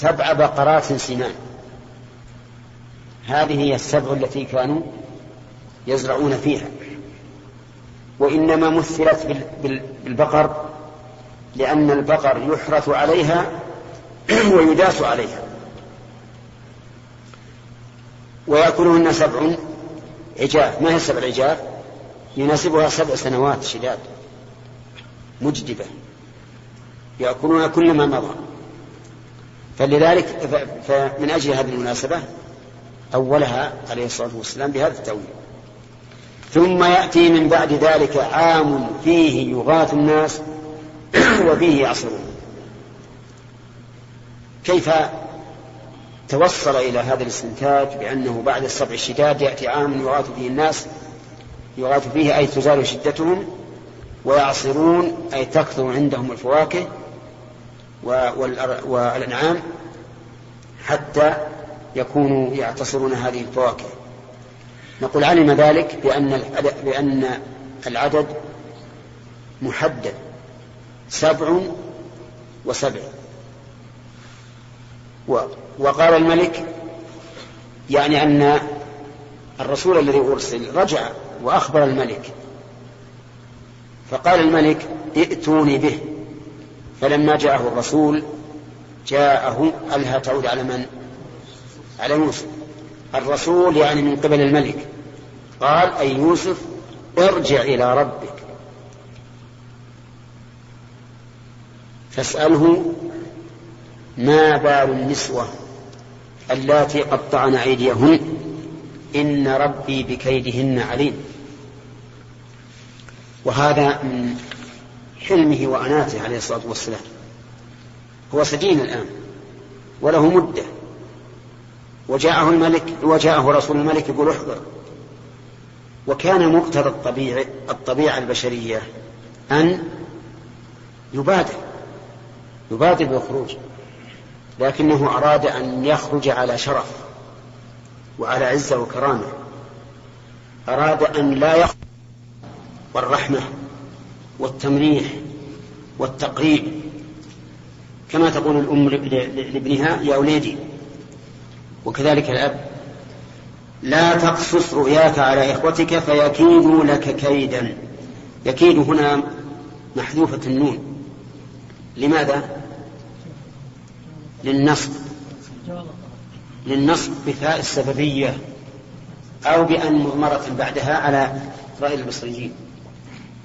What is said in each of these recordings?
سبع بقرات سمان هذه هي السبع التي كانوا يزرعون فيها. وإنما مثلت بالبقر لأن البقر يحرث عليها ويداس عليها. ويأكلهن سبع عجاف. ما هي السبع العجاف يناسبها سبع سنوات شداد مجدبة. يأكلون كل ما مضى. فلذلك فمن أجل هذه المناسبة أولها عليه الصلاة والسلام بهذا التأويل. ثم يأتي من بعد ذلك عام فيه يغاث الناس وفيه يعصرون. كيف توصل إلى هذا الاستنتاج؟ بأنه بعد السبع الشداد يأتي عام يغاث فيه الناس يغاث فيه أي تزال شدتهم ويعصرون أي تكثر عندهم الفواكه والأنعام حتى يكونوا يعتصرون هذه الفواكه. نقول علم ذلك بأن بأن العدد محدد سبع وسبع. وقال الملك يعني أن الرسول الذي أرسل رجع وأخبر الملك. فقال الملك ائتوني به. فلما جاءه الرسول جاءه ألها تعود على من؟ على يوسف. الرسول يعني من قبل الملك. قال أي يوسف ارجع إلى ربك. فاسأله ما بال النسوة اللاتي قطعن أيديهن؟ إن ربي بكيدهن عليم. وهذا من حلمه وأناته عليه الصلاة والسلام. هو سجين الآن وله مدة. وجاءه الملك وجاءه رسول الملك يقول احضر. وكان مقتضى الطبيعة الطبيعة البشرية أن يبادر يبادر بالخروج. لكنه أراد أن يخرج على شرف وعلى عزة وكرامة. أراد أن لا يخرج. والرحمة والتمريح والتقريب كما تقول الأم لابنها يا وليدي وكذلك الأب لا تقصص رؤياك على إخوتك فيكيدوا لك كيدا. يكيد هنا محذوفة النون. لماذا؟ للنصب. للنصب بفاء السببية أو بأن مضمرة بعدها على رأي البصريين.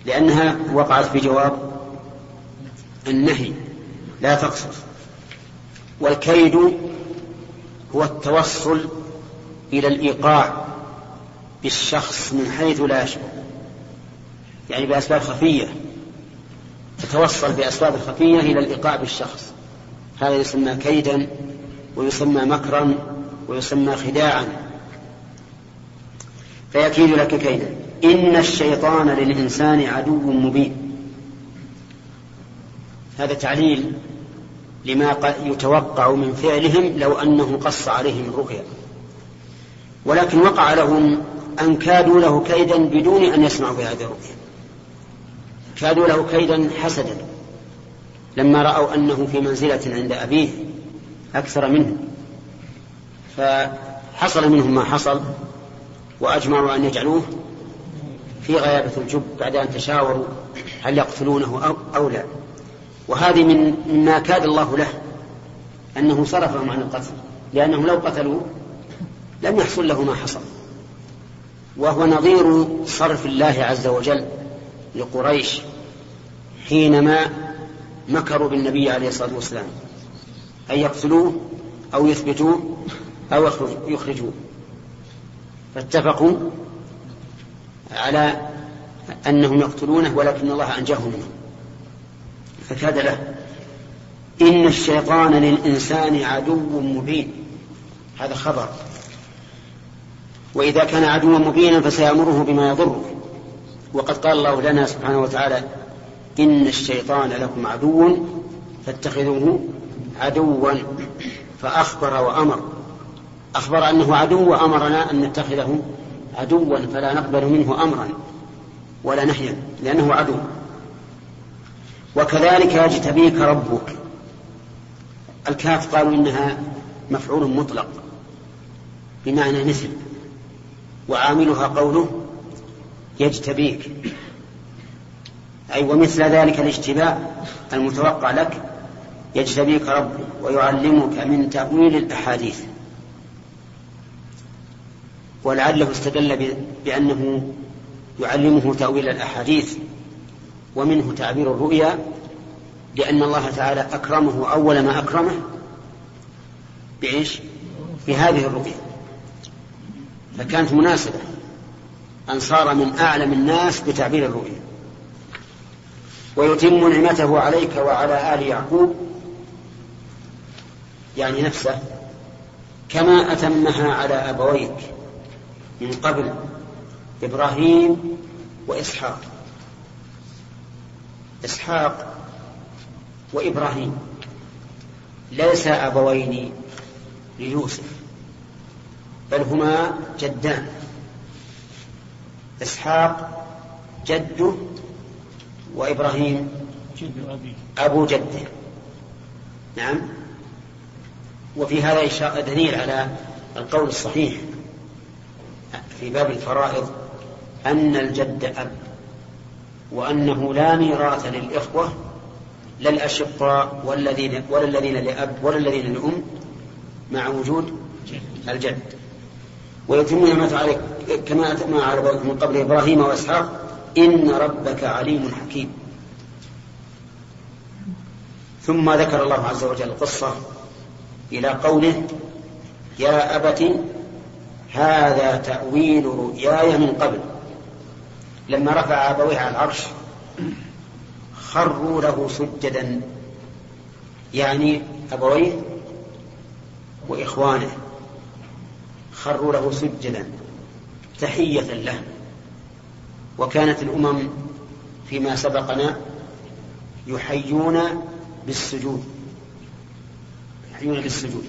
لأنها وقعت في جواب النهي لا تقصص والكيد هو التوصل إلى الإيقاع بالشخص من حيث لا يشعر. يعني بأسباب خفية تتوصل بأسباب خفية إلى الإيقاع بالشخص. هذا يسمى كيدا ويسمى مكرا ويسمى خداعا. فيكيد لك كيدا. إن الشيطان للإنسان عدو مبين. هذا تعليل لما يتوقع من فعلهم لو أنه قص عليهم الرؤيا ولكن وقع لهم أن كادوا له كيدا بدون أن يسمعوا بهذه الرؤيا كادوا له كيدا حسدا لما رأوا أنه في منزلة عند أبيه أكثر منه. فحصل منهم ما حصل وأجمعوا أن يجعلوه في غيابة الجب بعد أن تشاوروا هل يقتلونه أو لا. وهذه من ما كاد الله له أنه صرفهم عن القتل لأنهم لو قتلوا لم يحصل له ما حصل. وهو نظير صرف الله عز وجل لقريش حينما مكروا بالنبي عليه الصلاة والسلام. أن يقتلوه أو يثبتوه أو يخرجوه. فاتفقوا على أنهم يقتلونه ولكن الله أنجاه منه فكاد له. إن الشيطان للإنسان عدو مبين. هذا خبر. وإذا كان عدوا مبينا فسيأمره بما يضره. وقد قال الله لنا سبحانه وتعالى إن الشيطان لكم عدو فاتخذوه عدوا. فأخبر وأمر. أخبر أنه عدو وأمرنا أن نتخذه عدوا فلا نقبل منه أمرا ولا نهيا لأنه عدو. وكذلك يجتبيك ربك. الكاف قالوا إنها مفعول مطلق بمعنى مثل وعاملها قوله يجتبيك. أي ومثل ذلك الاجتباء المتوقع لك يجتبيك ربك ويعلمك من تأويل الأحاديث. ولعله استدل بأنه يعلمه تأويل الأحاديث ومنه تعبير الرؤيا لأن الله تعالى أكرمه أول ما أكرمه بإيش؟ بهذه الرؤيا. فكانت مناسبة. أن صار من أعلم الناس بتعبير الرؤيا. ويتم نعمته عليك وعلى آل يعقوب يعني نفسه كما أتمها على أبويك. من قبل إبراهيم وإسحاق. إسحاق وإبراهيم. ليس أبوين ليوسف بل هما جدان. إسحاق جده وإبراهيم أبو جده نعم. وفي هذا دليل على القول الصحيح. في باب الفرائض أن الجد أب وأنه لا ميراث للإخوة لا الأشقاء والذين ولا الذين لأب ولا الذين لأم مع وجود الجد. ويتم نعمته عليك كما أتم على من قبل إبراهيم وإسحاق إن ربك عليم حكيم. ثم ذكر الله عز وجل القصة إلى قوله يا أبت هذا تأويل رؤياي من قبل. لما رفع أبويه على العرش خروا له سجدا. يعني أبويه وإخوانه خروا له سجدا تحية له. وكانت الأمم فيما سبقنا يحيون بالسجود يحيون بالسجود.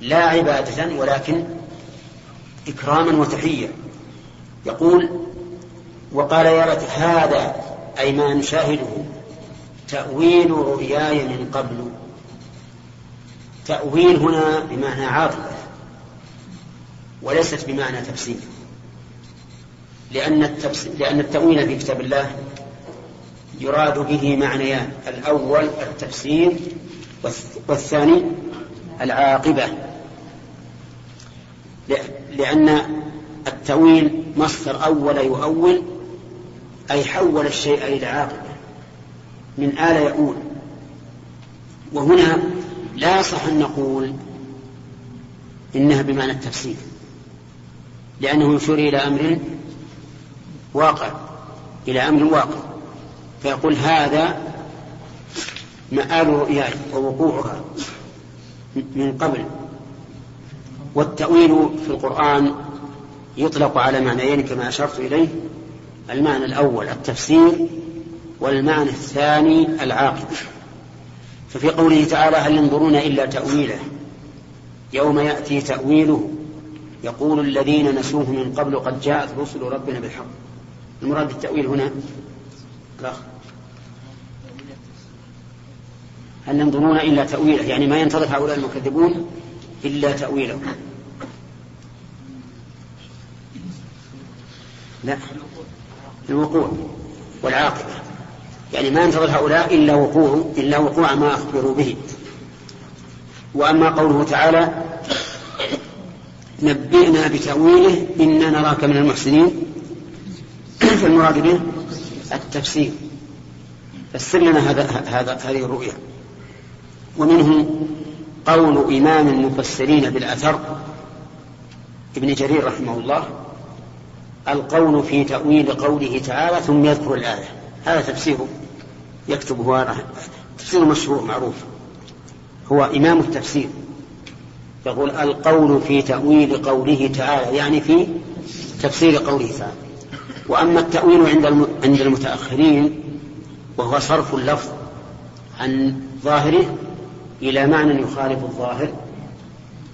لا عبادة ولكن إكراما وتحية. يقول وقال يا رت هذا أي ما نشاهده تأويل رؤياي من قبل. تأويل هنا بمعنى عاطفة وليست بمعنى تفسير. لأن, التفسير لأن التأويل في كتاب الله يراد به معنيان الأول التفسير والثاني العاقبة. لأن التأويل مصدر أول يؤول أي حول الشيء إلى عاقبة. من آل يؤول وهنا لا يصح أن نقول إنها بمعنى التفسير لأنه يشير إلى أمر واقع إلى أمر واقع. فيقول هذا مآل رؤياي ووقوعها من قبل. والتأويل في القرآن يطلق على معنيين كما أشرت إليه المعنى الأول التفسير والمعنى الثاني العاقبة. ففي قوله تعالى هل ينظرون إلا تأويله؟ يوم يأتي تأويله يقول الذين نسوه من قبل قد جاءت رسل ربنا بالحق. المراد بالتأويل هنا الأخ. هل ينظرون إلا تأويله؟ يعني ما ينتظر هؤلاء المكذبون إلا تأويله. لا. الوقوع والعاقبة. يعني ما ينتظر هؤلاء إلا وقوع إلا وقوع ما أخبروا به. وأما قوله تعالى نبئنا بتأويله إنا نراك من المحسنين. فالمراد به التفسير. فسر لنا هذا هذا هذه الرؤيا. ومنه قول إمام المفسرين بالأثر ابن جرير رحمه الله القول في تأويل قوله تعالى ثم يذكر الآية. هذا تفسيره يكتبه تفسير مشهور معروف. هو إمام التفسير. يقول القول في تأويل قوله تعالى يعني في تفسير قوله تعالى. وأما التأويل عند عند المتأخرين وهو صرف اللفظ عن ظاهره إلى معنى يخالف الظاهر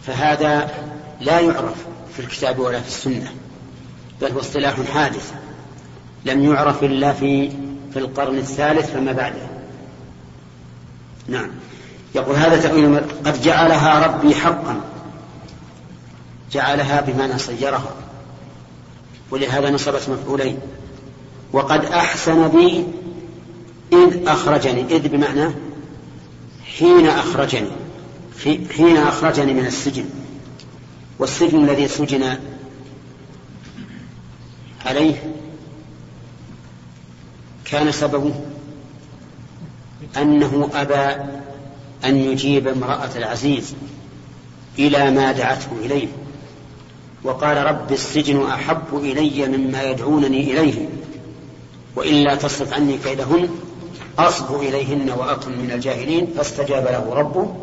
فهذا لا يعرف في الكتاب ولا في السنة بل هو اصطلاح حادث. لم يعرف إلا في في القرن الثالث فما بعده. نعم. يقول هذا تأويل قد جعلها ربي حقا. جعلها بمعنى صيرها. ولهذا نصبت مفعولين. وقد أحسن بي إذ أخرجني. إذ بمعنى حين أخرجني حين أخرجني من السجن. والسجن الذي سجن عليه كان سببه أنه أبى أن يجيب امرأة العزيز إلى ما دعته إليه. وقال رب السجن أحب إلي مما يدعونني إليه وإلا تصرف عني كيدهن. أصب إليهن وأكن من الجاهلين فاستجاب له ربه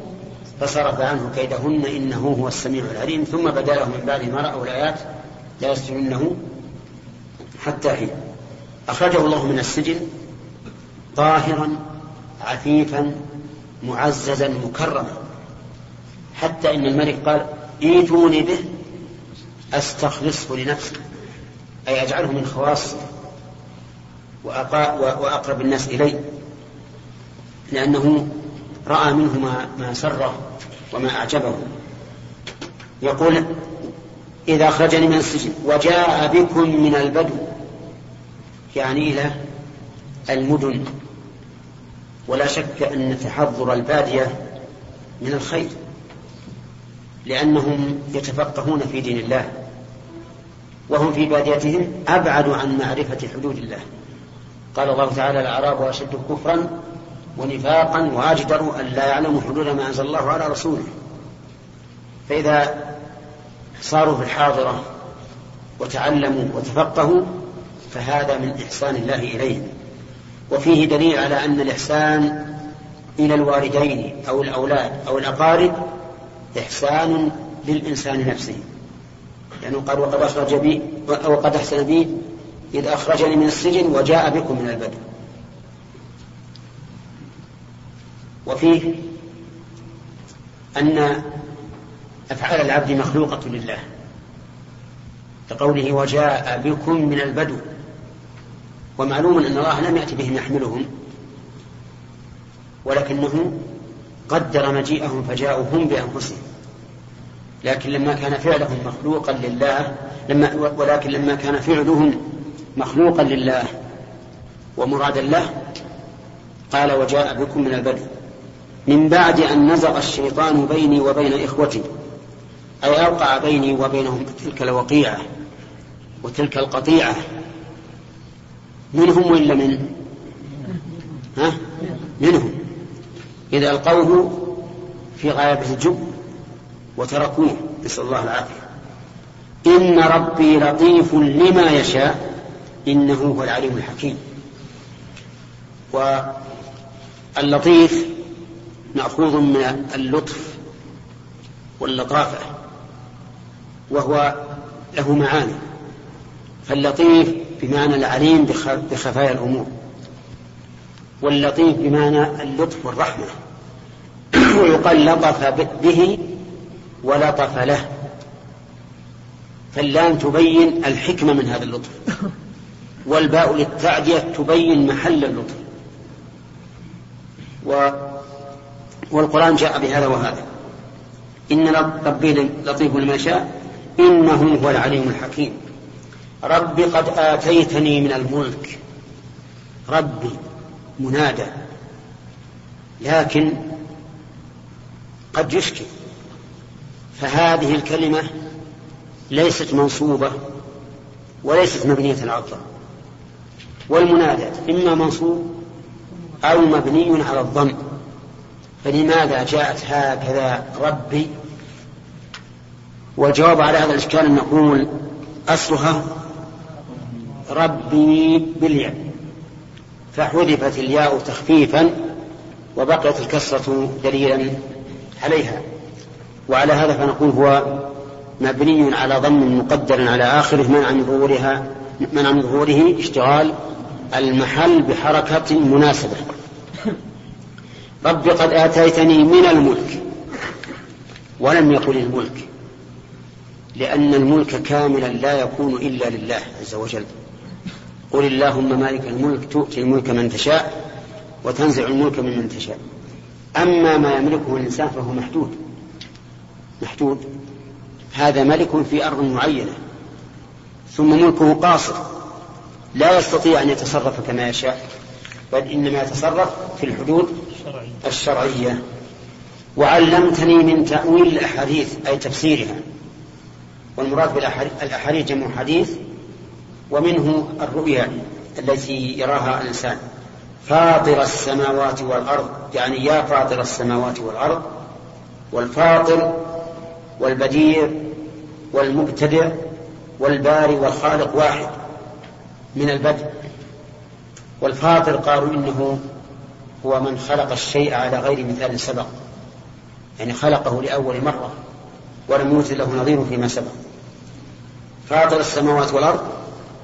فصرف عنه كيدهن إنه هو السميع العليم ثم بدا له من بعد ما رأوا الآيات لا يسجننه حتى حين. أخرجه الله من السجن طاهرا عفيفا معززا مكرما. حتى إن الملك قال إيتوني به أستخلصه لنفسي. أي أجعله من خواصي وأقرب الناس إلي لأنه رأى منه ما, ما سره وما أعجبه. يقول إذا أخرجني من السجن وجاء بكم من البدو. يعني إلى المدن. ولا شك أن تحضر البادية من الخير لأنهم يتفقهون في دين الله. وهم في باديتهم أبعد عن معرفة حدود الله. قال الله تعالى الأعراب أشد كفرا ونفاقا وأجدر أن لا يعلموا حدود ما أنزل الله على رسوله. فإذا صاروا في الحاضرة وتعلموا وتفقهوا فهذا من إحسان الله إليهم. وفيه دليل على أن الإحسان إلى الوالدين أو الأولاد أو الأقارب إحسان للإنسان نفسه. لأنه يعني قال وقد أخرج بي وقد أحسن بي إذ أخرجني من السجن وجاء بكم من البدو. وفيه أن أفعال العبد مخلوقة لله كقوله وجاء بكم من البدو ومعلوم أن الله لم يأتي بهم يحملهم ولكنه قدر مجيئهم فجاءوا هم بأنفسهم. لكن لما كان فعلهم مخلوقا لله لما ولكن لما كان فعلهم مخلوقا لله ومرادا له قال وجاء بكم من البدو. من بعد أن نزغ الشيطان بيني وبين إخوتي أي أوقع بيني وبينهم تلك الوقيعة وتلك القطيعة. منهم ولا من؟ ها؟ منهم. إذا ألقوه في غاية الجب وتركوه نسأل الله العافية. إن ربي لطيف لما يشاء إنه هو العليم الحكيم. واللطيف مأخوذ من اللطف واللطافة وهو له معاني. فاللطيف بمعنى العليم بخفايا الأمور واللطيف بمعنى اللطف والرحمة. ويقال لطف به ولطف له. فاللام تبين الحكمة من هذا اللطف والباء للتعدية تبين محل اللطف. و والقرآن جاء بهذا وهذا. إن ربي لطيف لما شاء إنه هو العليم الحكيم. رب قد آتيتني من الملك. ربي منادى. لكن قد يشكل فهذه الكلمة ليست منصوبة وليست مبنية على الضم والمنادى إما منصوب أو مبني على الضم. فلماذا جاءت هكذا ربي؟ والجواب على هذا الإشكال أن نقول أصلها ربي بالياء. فحذفت الياء تخفيفا وبقيت الكسرة دليلا عليها. وعلى هذا فنقول هو مبني على ضم مقدر على آخره منع من ظهورها منع من ظهوره اشتغال المحل بحركة مناسبة. رب قد آتيتني من الملك ولم يقل الملك لأن الملك كاملا لا يكون إلا لله عز وجل. قل اللهم مالك الملك تؤتي الملك من تشاء وتنزع الملك ممن تشاء. أما ما يملكه الإنسان فهو محدود. محدود. هذا ملك في أرض معينة ثم ملكه قاصر. لا يستطيع أن يتصرف كما يشاء بل إنما يتصرف في الحدود الشرعية. وعلمتني من تأويل الأحاديث أي تفسيرها. والمراد بالأحاديث جمع حديث ومنه الرؤيا التي يراها الإنسان. فاطر السماوات والأرض يعني يا فاطر السماوات والأرض والفاطر والبديع والمبتدع والباري والخالق واحد من البدء والفاطر قالوا إنه هو من خلق الشيء على غير مثال سبق. يعني خلقه لأول مرة ولم يوجد له نظير فيما سبق. فاطر السماوات والأرض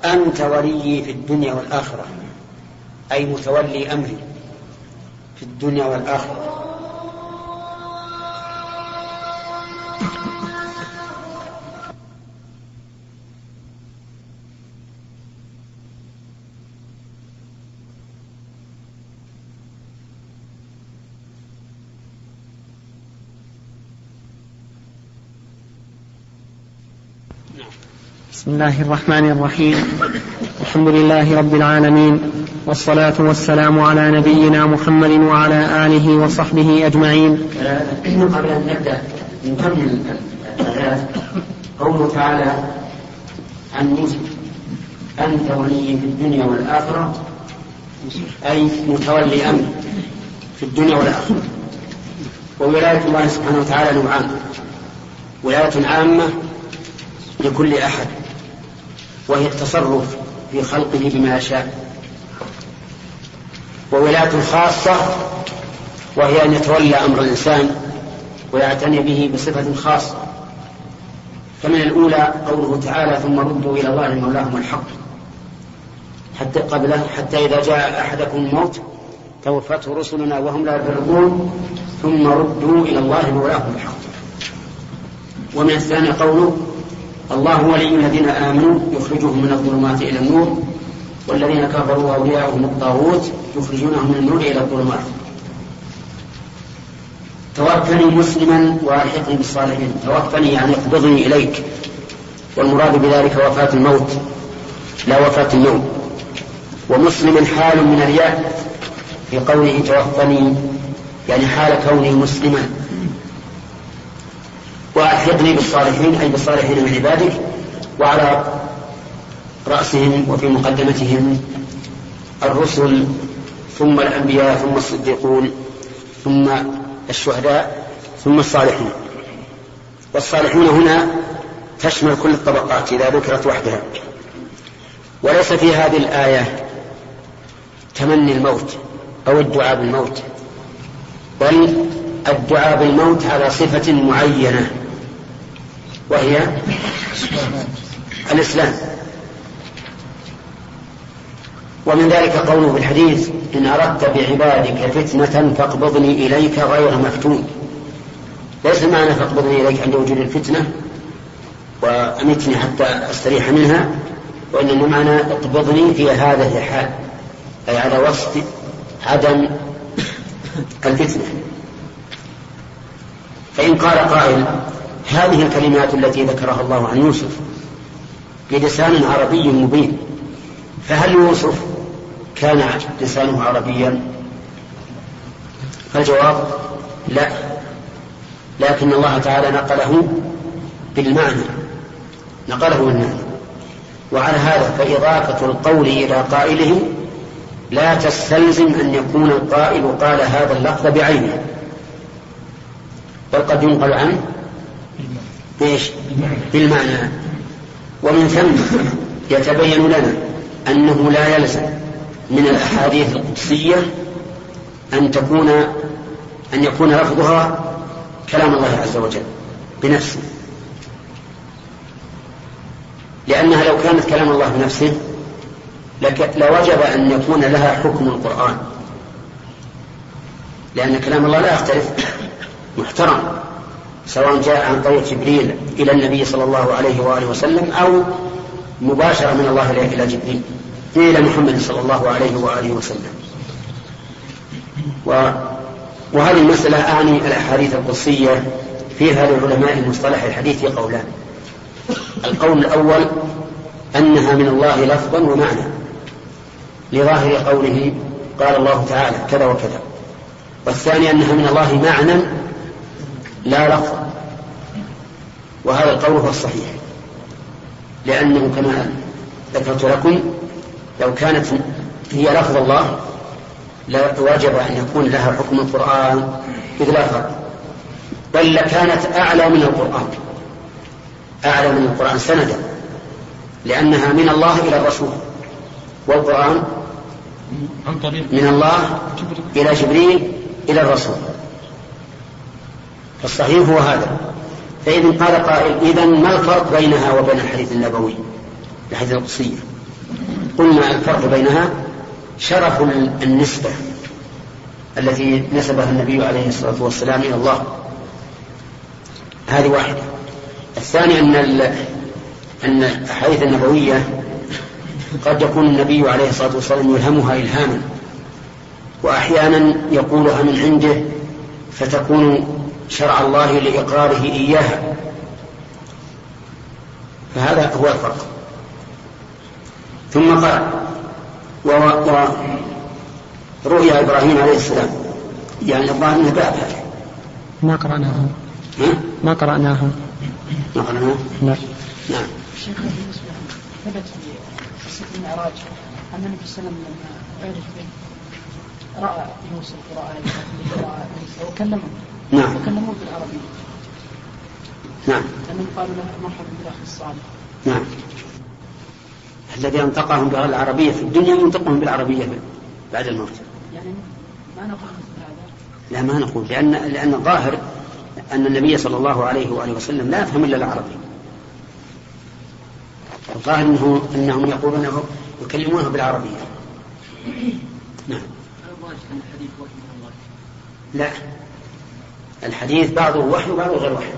أنت ولي في الدنيا والآخرة. أي متولي أمري في الدنيا والآخرة. بسم الله الرحمن الرحيم. الحمد لله رب العالمين والصلاة والسلام على نبينا محمد وعلى آله وصحبه أجمعين. قبل أن نبدأ نكمل الآيات قوله تعالى عن موسى أنت ولي في الدنيا والآخرة. أي متولي أمر في الدنيا والآخرة. وولاية الله سبحانه وتعالى نوعان. ولاية عامة لكل أحد. وهي التصرف في خلقه بما يشاء وولاية خاصة وهي أن يتولى أمر الإنسان ويعتني به بصفة خاصة. فمن الأولى قوله تعالى ثم ردوا إلى الله مولاهم الحق حتى قبله حتى إذا جاء أحدكم الموت توفته رسلنا وهم لا يفرقون. ثم ردوا إلى الله مولاهم الحق ومن الثاني قوله الله ولي الذين آمنوا يخرجهم من الظلمات إلى النور والذين كفروا أولياءهم الطاغوت يخرجونهم من النور إلى الظلمات. توفني مسلما وألحقني بالصالحين. توفني يعني اقبضني إليك. والمراد بذلك وفاة الموت لا وفاة النوم ومسلم حال من الياء في قوله توفني يعني حال كوني مسلما. وألحقني بالصالحين أي بالصالحين من عبادك وعلى رأسهم وفي مقدمتهم الرسل ثم الأنبياء ثم الصديقون ثم الشهداء ثم الصالحون والصالحون هنا تشمل كل الطبقات إذا ذكرت وحدها. وليس في هذه الآية تمني الموت أو الدعاء بالموت بل الدعاء بالموت على صفة معينة. وهي الإسلام. ومن ذلك قوله في الحديث إن أردت بعبادك فتنة فاقبضني إليك غير مفتون. ليس معنى فاقبضني إليك عند وجود الفتنة وأمتني حتى أستريح منها وإنما معنى اقبضني في هذا الحال أي على وصف عدم الفتنة. فإن قال قائل هذه الكلمات التي ذكرها الله عن يوسف بلسان عربي مبين. فهل يوسف كان لسانه عربيا؟ فالجواب لا. لكن الله تعالى نقله بالمعنى. نقله بالمعنى. وعلى هذا فإضافة القول إلى قائله لا تستلزم أن يكون القائل قال هذا اللفظ بعينه. بل قد ينقل عنه إيش بالمعنى. ومن ثم يتبين لنا أنه لا يلزم من الأحاديث القدسية أن تكون أن يكون لفظها كلام الله عز وجل بنفسه. لأنها لو كانت كلام الله بنفسه لوجب أن يكون لها حكم القرآن. لأن كلام الله لا يختلف. محترم. سواء جاء عن طريق جبريل إلى النبي صلى الله عليه وآله وسلم أو مباشرة من الله إلى جبريل. إلى محمد صلى الله عليه وآله وسلم. وهذه المسألة أعني الأحاديث القدسية فيها لعلماء مصطلح الحديث قولان. القول الأول أنها من الله لفظا ومعنى. لظاهر قوله قال الله تعالى كذا وكذا. والثاني أنها من الله معنى لا لفظ وهذا القول هو الصحيح. لأنه كما ذكرت لكم لو كانت هي لفظ الله لوجب أن يكون لها حكم القرآن إذ لا فرق بل لكانت أعلى من القرآن. أعلى من القرآن سندا. لأنها من الله إلى الرسول. والقرآن من الله إلى جبريل إلى الرسول. فالصحيح هو هذا. فإذا قال قائل إذا ما الفرق بينها وبين الحديث النبوي؟ الحديث القدسية قلنا الفرق بينها شرف النسبة التي نسبها النبي عليه الصلاة والسلام إلى الله. هذه واحدة. الثاني أن أن الأحاديث النبوية قد يكون النبي عليه الصلاة والسلام يلهمها إلهاما وأحيانا يقولها من عنده فتكون شرع الله لإقراره إياها فهذا هو الفرق. ثم قال ورؤيا إبراهيم عليه السلام. يعني الظاهر أنه باب هذا ما قرأناها ما قرأناها ما قرأناها؟ لا. نعم. شيخ ثبت في قصة المعراج أن النبي صلى الله عليه وسلم لما عرج به رأى يوسف ورأى ورأى عيسى وكلمه. نعم. وكلموه بالعربية نعم. لأنهم قالوا له مرحبا بالأخ الصالح. نعم. الذي أنطقهم باللغة العربية في الدنيا ينطقهم بالعربية بعد الموت. يعني ما نقول لا ما نقول. لأن لأن الظاهر أن النبي صلى الله عليه وآله وسلم لا يفهم إلا العربي. الظاهر أنه أنهم يقولون يكلمونه بالعربية. نعم. لا. الحديث بعضه وحي وبعضه غير وحي.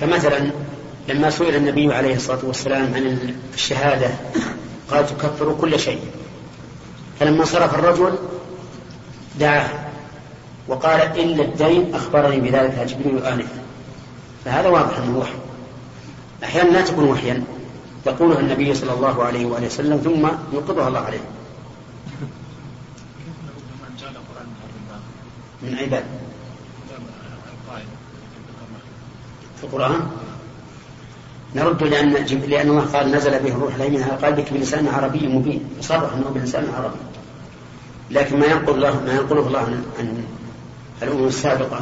فمثلا لما سئل النبي عليه الصلاة والسلام عن الشهادة قال تكفر كل شيء. فلما صرف الرجل دعاه وقال إلا الدين أخبرني بذلك جبريل آنفا فهذا واضح أنه وحي. أحيانا لا تكون وحيا. يقولها النبي صلى الله عليه وآله وسلم ثم يوقظها الله عليه. من عباد. في القرآن. نرد لأن لأن الله قال نزل به الروح الأمين قال بك بلسان عربي مبين. يصرح أنه بلسان عربي. لكن ما ينقل الله ما ينقله الله عن, الأمم السابقة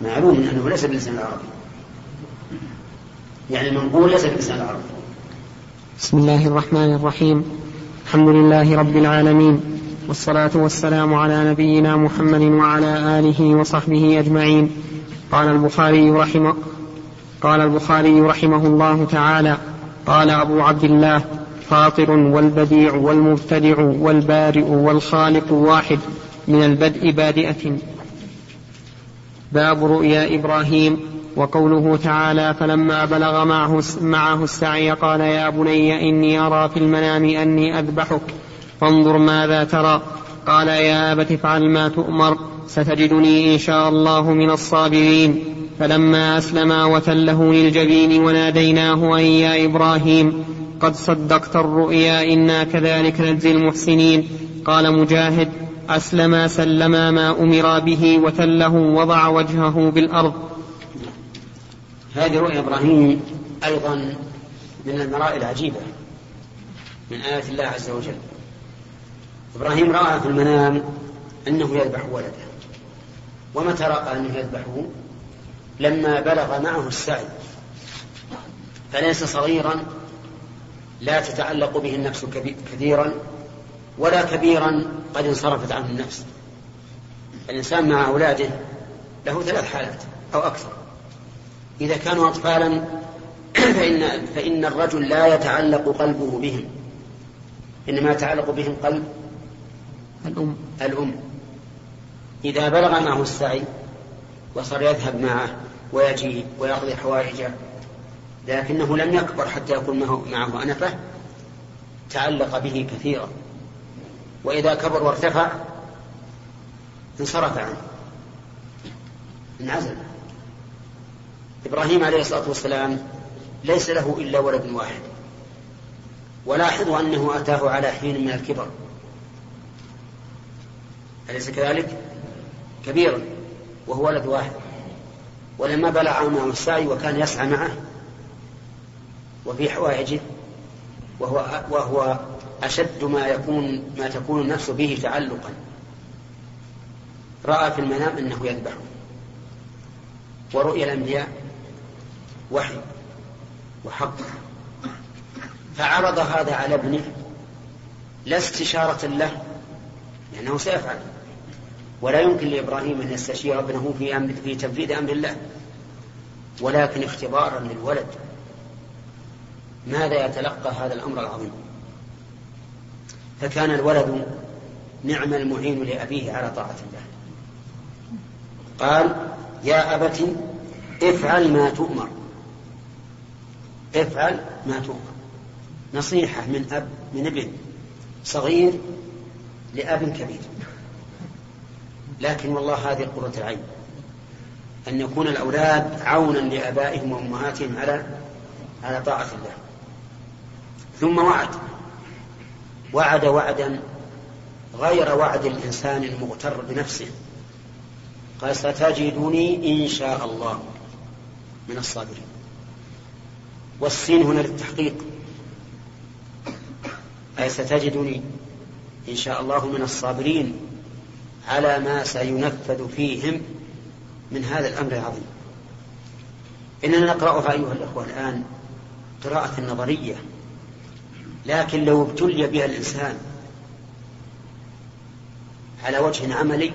معلوم أنه ليس بلسان العربي يعني المنقول ليس بلسان العربي بسم الله الرحمن الرحيم. الحمد لله رب العالمين. والصلاة والسلام على نبينا محمد وعلى آله وصحبه أجمعين. قال البخاري رحمه قال البخاري رحمه الله تعالى قال أبو عبد الله فاطر والبديع والمبتدع والبارئ والخالق واحد من البدء بادئة. باب رؤيا إبراهيم وقوله تعالى فلما بلغ معه, معه السعي قال يا بني إني أرى في المنام أني أذبحك فانظر ماذا ترى. قال يا أبت افعل ما تؤمر. ستجدني إن شاء الله من الصابرين. فلما أسلما وتله للجبين وناديناه أن يا إبراهيم قد صدقت الرؤيا إنا كذلك نجزي المحسنين. قال مجاهد أسلما سلما ما أمر به وتله وضع وجهه بالأرض. هذه رؤيا إبراهيم أيضا من المرائي العجيبة من آيات الله عز وجل. إبراهيم رأى في المنام أنه يذبح ولده. ومتى رأى أنه يذبحه لما بلغ معه السعي. فليس صغيرا لا تتعلق به النفس كثيرا ولا كبيرا قد انصرفت عنه النفس. الإنسان مع أولاده له ثلاث حالات أو أكثر. إذا كانوا أطفالا فإن, فإن الرجل لا يتعلق قلبه بهم. إنما يتعلق بهم قلب الأم. الأم. إذا بلغ معه السعي وصار يذهب معه ويجي ويقضي حوائجه لكنه لم يكبر حتى يكون معه أنفة تعلق به كثيرا. وإذا كبر وارتفع انصرف عنه. انعزل. إبراهيم عليه الصلاة والسلام ليس له إلا ولد واحد. ولاحظوا أنه أتاه على حين من الكبر. أليس كذلك؟ كبيرا وهو ولد واحد. ولما بلغ معه السعي وكان يسعى معه وفي حوائجه وهو وهو أشد ما يكون ما تكون النفس به تعلقا. رأى في المنام أنه يذبح. ورؤيا الأنبياء وحي وحق. فعرض هذا على ابنه لا استشارة له لأنه سيفعل. ولا يمكن لإبراهيم أن يستشير ابنه في أمر في تنفيذ أمر الله. ولكن اختبارا للولد. ماذا يتلقى هذا الأمر العظيم؟ فكان الولد نعم المعين لأبيه على طاعة الله. قال يا أبت افعل ما تؤمر. افعل ما تؤمر. نصيحة من أب من ابن صغير لأب كبير. لكن والله هذه قرة العين. أن يكون الأولاد عونا لآبائهم وأمهاتهم على على طاعة الله. ثم وعد. وعد وعدا غير وعد الإنسان المغتر بنفسه. قال ستجدني إن شاء الله من الصابرين. والسين هنا للتحقيق. أي ستجدني إن شاء الله من الصابرين. على ما سينفذ فيهم من هذا الأمر العظيم. إننا نقرأها أيها الأخوة الآن قراءة نظرية لكن لو ابتلي بها الإنسان على وجه عملي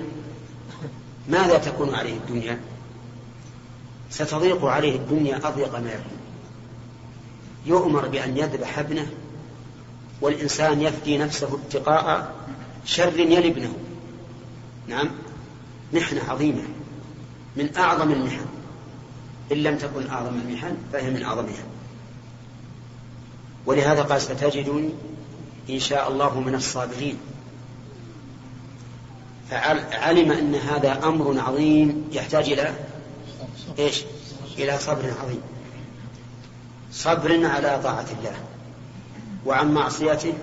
ماذا تكون عليه الدنيا؟ ستضيق عليه الدنيا أضيق ما يكون. يؤمر بأن يذبح ابنه والإنسان يفدي نفسه اتقاء شر يلي ابنه. نعم. محنة عظيمة. من أعظم المحن. إن لم تكن أعظم المحن فهي من أعظمها ولهذا قال ستجدني إن شاء الله من الصابرين. فعلم أن هذا أمر عظيم يحتاج إلى إيش؟ إلى صبر عظيم. صبر على طاعة الله وعن معصيته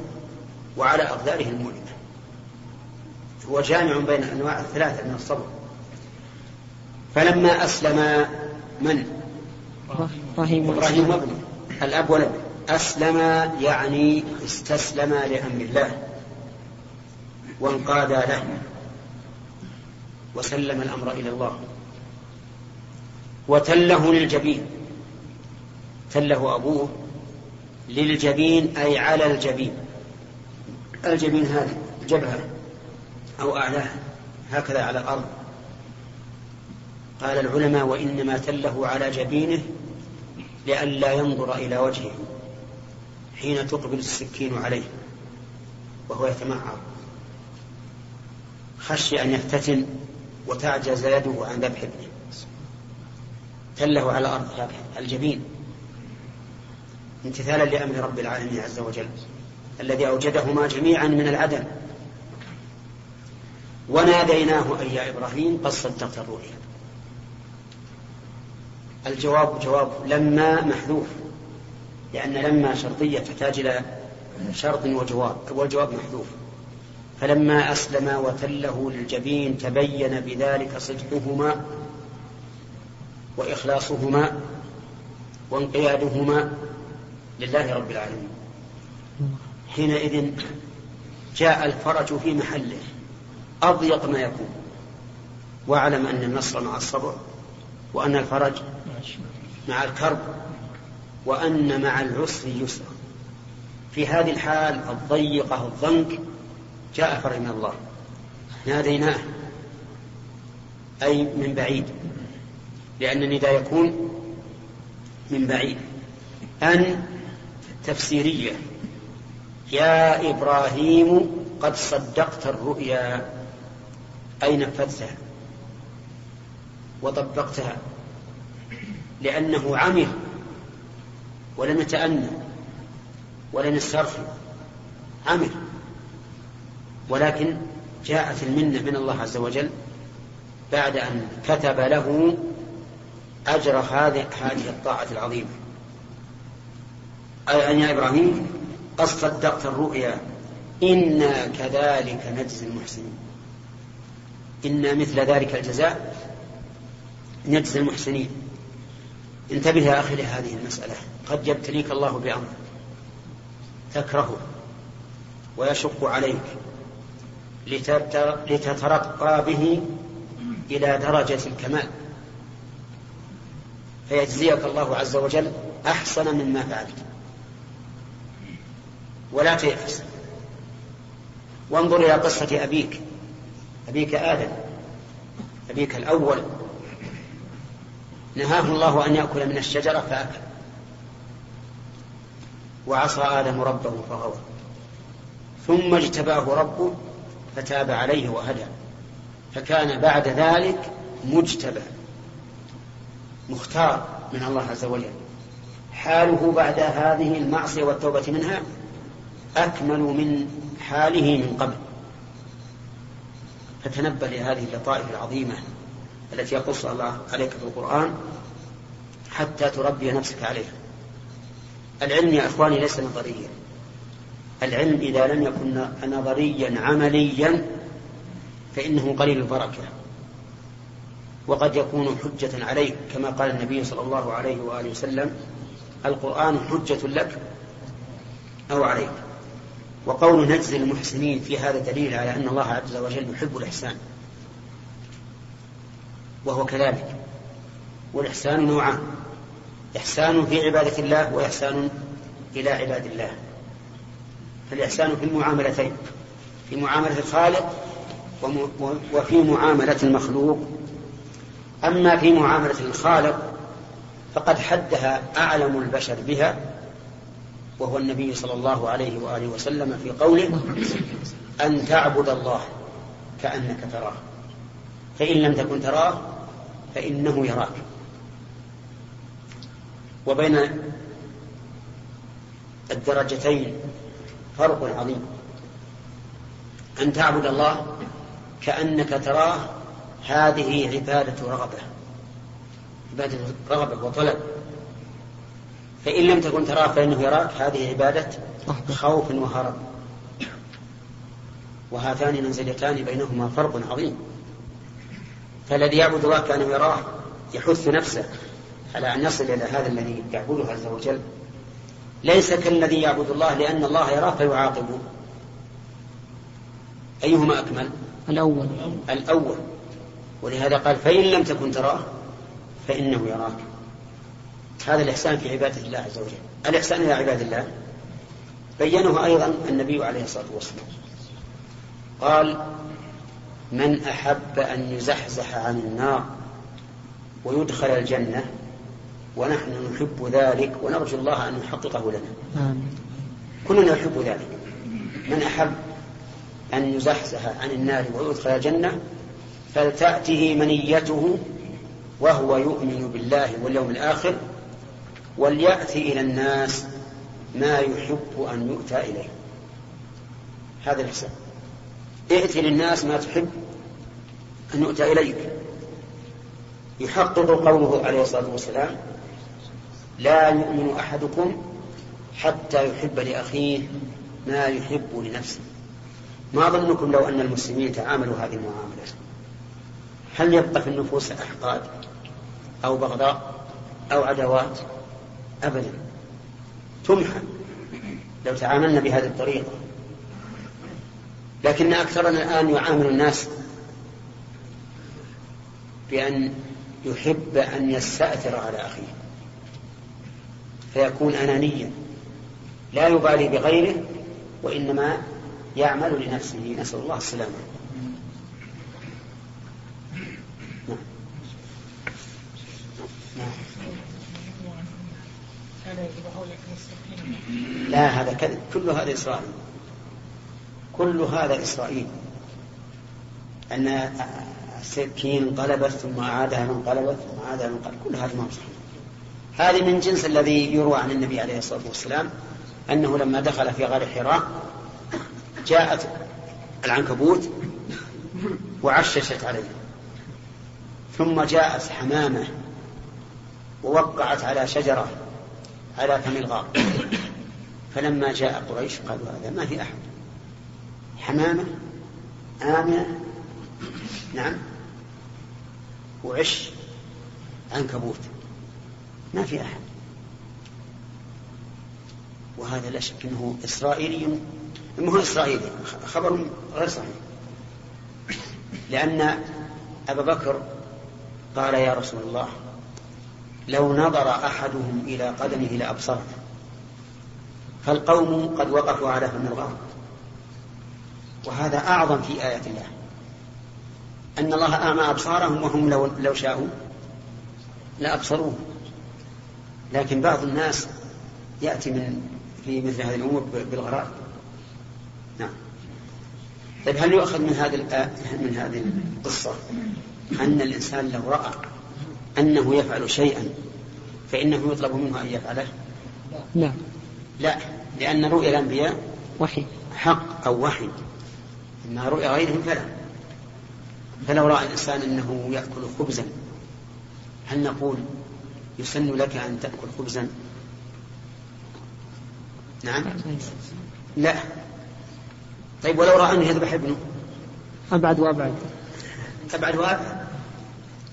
وعلى أقداره المؤلمة هو جامع بين الأنواع الثلاثة من الصبر. فلما أسلم من؟ إبراهيم وابنه الأب والابن أسلم يعني استسلم لأمر الله. وانقاد له. وسلم الأمر إلى الله. وتله للجبين. تله أبوه للجبين أي على الجبين. الجبين هذه جبهة أو أعلاها هكذا على الأرض. قال العلماء وإنما تله على جبينه لئلا ينظر إلى وجهه حين تقبل السكين عليه وهو يتمعر. خشي أن يفتتن وتعجز يده عن ذبح ابنه. تله على الأرض الجبين. امتثالا لأمر رب العالمين عز وجل الذي أوجدهما جميعا من العدم. وناديناه أي يا إبراهيم قد صدقت الرؤيا. الجواب جواب لما محذوف لأن لما شرطية تحتاج إلى شرط وجواب والجواب محذوف. فلما أسلم وتله للجبين تبين بذلك صدقهما وإخلاصهما وانقيادهما لله رب العالمين. حينئذ جاء الفرج في محله. أضيق ما يكون. واعلم أن النصر مع الصبر وأن الفرج مع الكرب وأن مع العسر يسرا. في هذه الحال الضيقة الضنك جاء فرج من الله. ناديناه. أي من بعيد. لأن النداء يكون من بعيد. أن تفسيرية. يا إبراهيم قد صدقت الرؤيا. أي نفذتها؟ وطبقتها. لأنه عمل ولم يتأنى ولم يسترخي عمل ولكن جاءت المنة من الله عز وجل بعد أن كتب له أجر هذه الطاعة العظيمة. أي أن يا إبراهيم قد صدقت الرؤيا. إنا كذلك نجزي المحسنين. إنا مثل ذلك الجزاء نجزي المحسنين. انتبه يا أخي لهذه المسألة. قد يبتليك الله بأمر تكرهه ويشق عليك لتترقى به إلى درجة الكمال. فيجزيك الله عز وجل أحسن مما فعلت. ولا تيأس. وانظر إلى قصة أبيك. أبيك آدم أبيك الأول. نهاه الله أن يأكل من الشجرة فأكل. وعصى آدم ربه فغوى. ثم اجتباه ربه فتاب عليه وهدى. فكان بعد ذلك مجتبى. مختار من الله عز وجل. حاله بعد هذه المعصية والتوبة منها أكمل من حاله من قبل. فتنبه لهذه اللطائف العظيمة التي يقص الله عليك في القرآن حتى تربي نفسك عليها. العلم يا إخواني ليس نظريا. العلم إذا لم يكن نظريا عمليا فإنه قليل البركة. وقد يكون حجة عليك كما قال النبي صلى الله عليه وآله وسلم القرآن حجة لك أو عليك. وقول نجزي المحسنين في هذا دليل على أن الله عز وجل يحب الإحسان. وهو كذلك. والإحسان نوعان. إحسان في عبادة الله وإحسان إلى عباد الله. فالإحسان في المعاملتين. في معاملة الخالق وفي معاملة المخلوق. أما في معاملة الخالق فقد حدها أعلم البشر بها وهو النبي صلى الله عليه وآله وسلم في قوله أن تعبد الله كأنك تراه. فإن لم تكن تراه فإنه يراك. وبين الدرجتين فرق عظيم. أن تعبد الله كأنك تراه هذه عبادة رغبة. عبادة رغبة وطلب. فإن لم تكن تراه فإنه يراك. هذه عبادة خوف وهرب. وهاتان منزلتان بينهما فرق عظيم. فالذي يعبد الله كأنه يراه يحث نفسه على أن يصل إلى هذا الذي يعبده عز وجل. ليس كالذي يعبد الله لأن الله يراه فيعاقبه. أيهما أكمل؟ الأول. الأول. ولهذا قال فإن لم تكن تراه فإنه يراك. هذا الإحسان في عبادة الله عز وجل. الإحسان إلى عباد الله. بينه أيضا النبي عليه الصلاة والسلام. قال من أحب أن يزحزح عن النار ويدخل الجنة ونحن نحب ذلك ونرجو الله أن يحققه لنا. كلنا نحب ذلك. من أحب أن يزحزح عن النار ويدخل الجنة فلتأته منيته وهو يؤمن بالله واليوم الآخر وليأتي إلى الناس ما يحب أن يؤتى إليه. هذا الحساب. ائت للناس ما تحب أن يؤتى إليك. يحقق قوله عليه الصلاة والسلام لا يؤمن أحدكم حتى يحب لأخيه ما يحب لنفسه. ما ظنكم لو أن المسلمين تعاملوا هذه المعاملة؟ هل يبقى في النفوس أحقاد أو بغضاء أو عداوات؟ أبدا. تمحى. لو تعاملنا بهذه الطريقة. لكن أكثرنا الآن يعامل الناس بأن يحب أن يستأثر على أخيه. فيكون أنانيا. لا يبالي بغيره وإنما يعمل لنفسه. نسأل الله السلامة. لا هذا كذب. كل هذا إسرائيل. كل هذا إسرائيل. أن السكين انقلبت ثم أعادها انقلبت ثم أعادها انقلبت. كل هذا ما صحيح. هذه من جنس الذي يروى عن النبي عليه الصلاة والسلام أنه لما دخل في غار حراء جاءت العنكبوت وعششت عليه. ثم جاءت حمامة ووقعت على شجرة على فم الغار فلما جاء قريش قالوا هذا ما في أحد. حمامة آمنة. نعم. وعش عنكبوت. ما في أحد. وهذا لا شك أنه إسرائيلي. هو إسرائيلي. خبر غير صحيح. لأن أبا بكر قال يا رسول الله لو نظر أحدهم إلى قدمه لأبصرته فالقوم قد وقفوا على فم الغار وهذا أعظم في آيات الله. أن الله أعمى أبصارهم وهم لو, لو شاءوا لأبصروه. لكن بعض الناس يأتي من في مثل هذه الأمور بالغرائب نعم. طيب هل يؤخذ من هذه من هذه القصة أن الإنسان لو رأى أنه يفعل شيئا فإنه يطلب منه أن يفعله؟ لا. لا لأن رؤيا الأنبياء وحي. حق أو وحي. أما رؤيا غيرهم فلا. فلو رأى الإنسان أنه يأكل خبزا هل نقول يسن لك أن تأكل خبزا؟ نعم. لا. طيب ولو رأى أنه يذبح ابنه؟ أبعد وأبعد. أبعد وأبعد.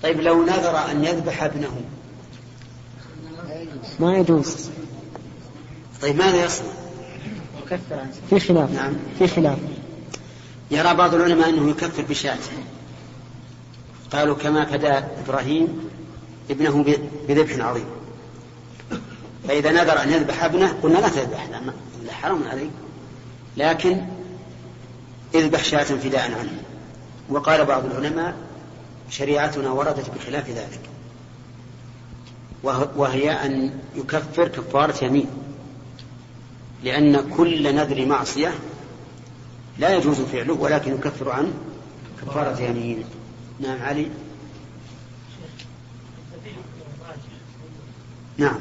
طيب لو نذر أن يذبح ابنه. ما يجوز. طيب ماذا يصنع؟ في خلاف. نعم. في خلاف. يرى بعض العلماء أنه يكفر بشاة قالوا كما فدى إبراهيم ابنه بذبح عظيم. فإذا نذر أن يذبح ابنه قلنا لا تذبح لأن حرام عليك. لكن اذبح شاة فداء عنه. وقال بعض العلماء شريعتنا وردت بخلاف ذلك. وهي أن يكفر كفارة يمين. لأن كل نذر معصية لا يجوز فعله ولكن يكفر عنه كفارة يمين. نعم علي؟ نعم.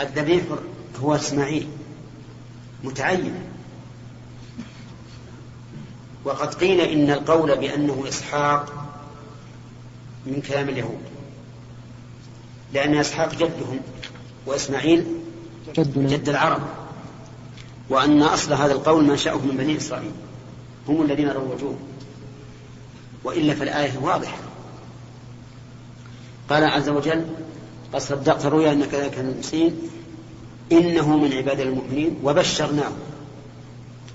الذبيح هو إسماعيل متعين. وقد قيل إن القول بأنه إسحاق من كلام اليهود. لأن إسحاق جدهم وإسماعيل جدنا. جد العرب. وأن أصل هذا القول منشأه من بني إسرائيل. هم الذين روجوه. وإلا فالآية واضحة. قال عز وجل قد صدقت رؤيا أنك ذلك المسين إنه من عباد المؤمنين. وبشرناه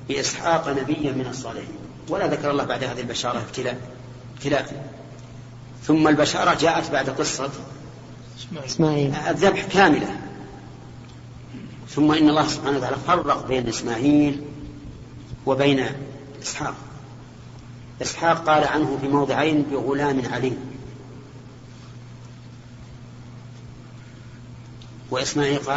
بإسحاق نبيا من الصالحين. ولا ذكر الله بعد هذه البشارة ابتلاء. ابتلاء. ثم البشارة جاءت بعد قصة إسماعيل. الذبح كاملة. ثم إن الله سبحانه وتعالى فرق بين إسماعيل وبين إسحاق. إسحاق قال عنه في موضعين بغلام عليم. وإسماعيل قال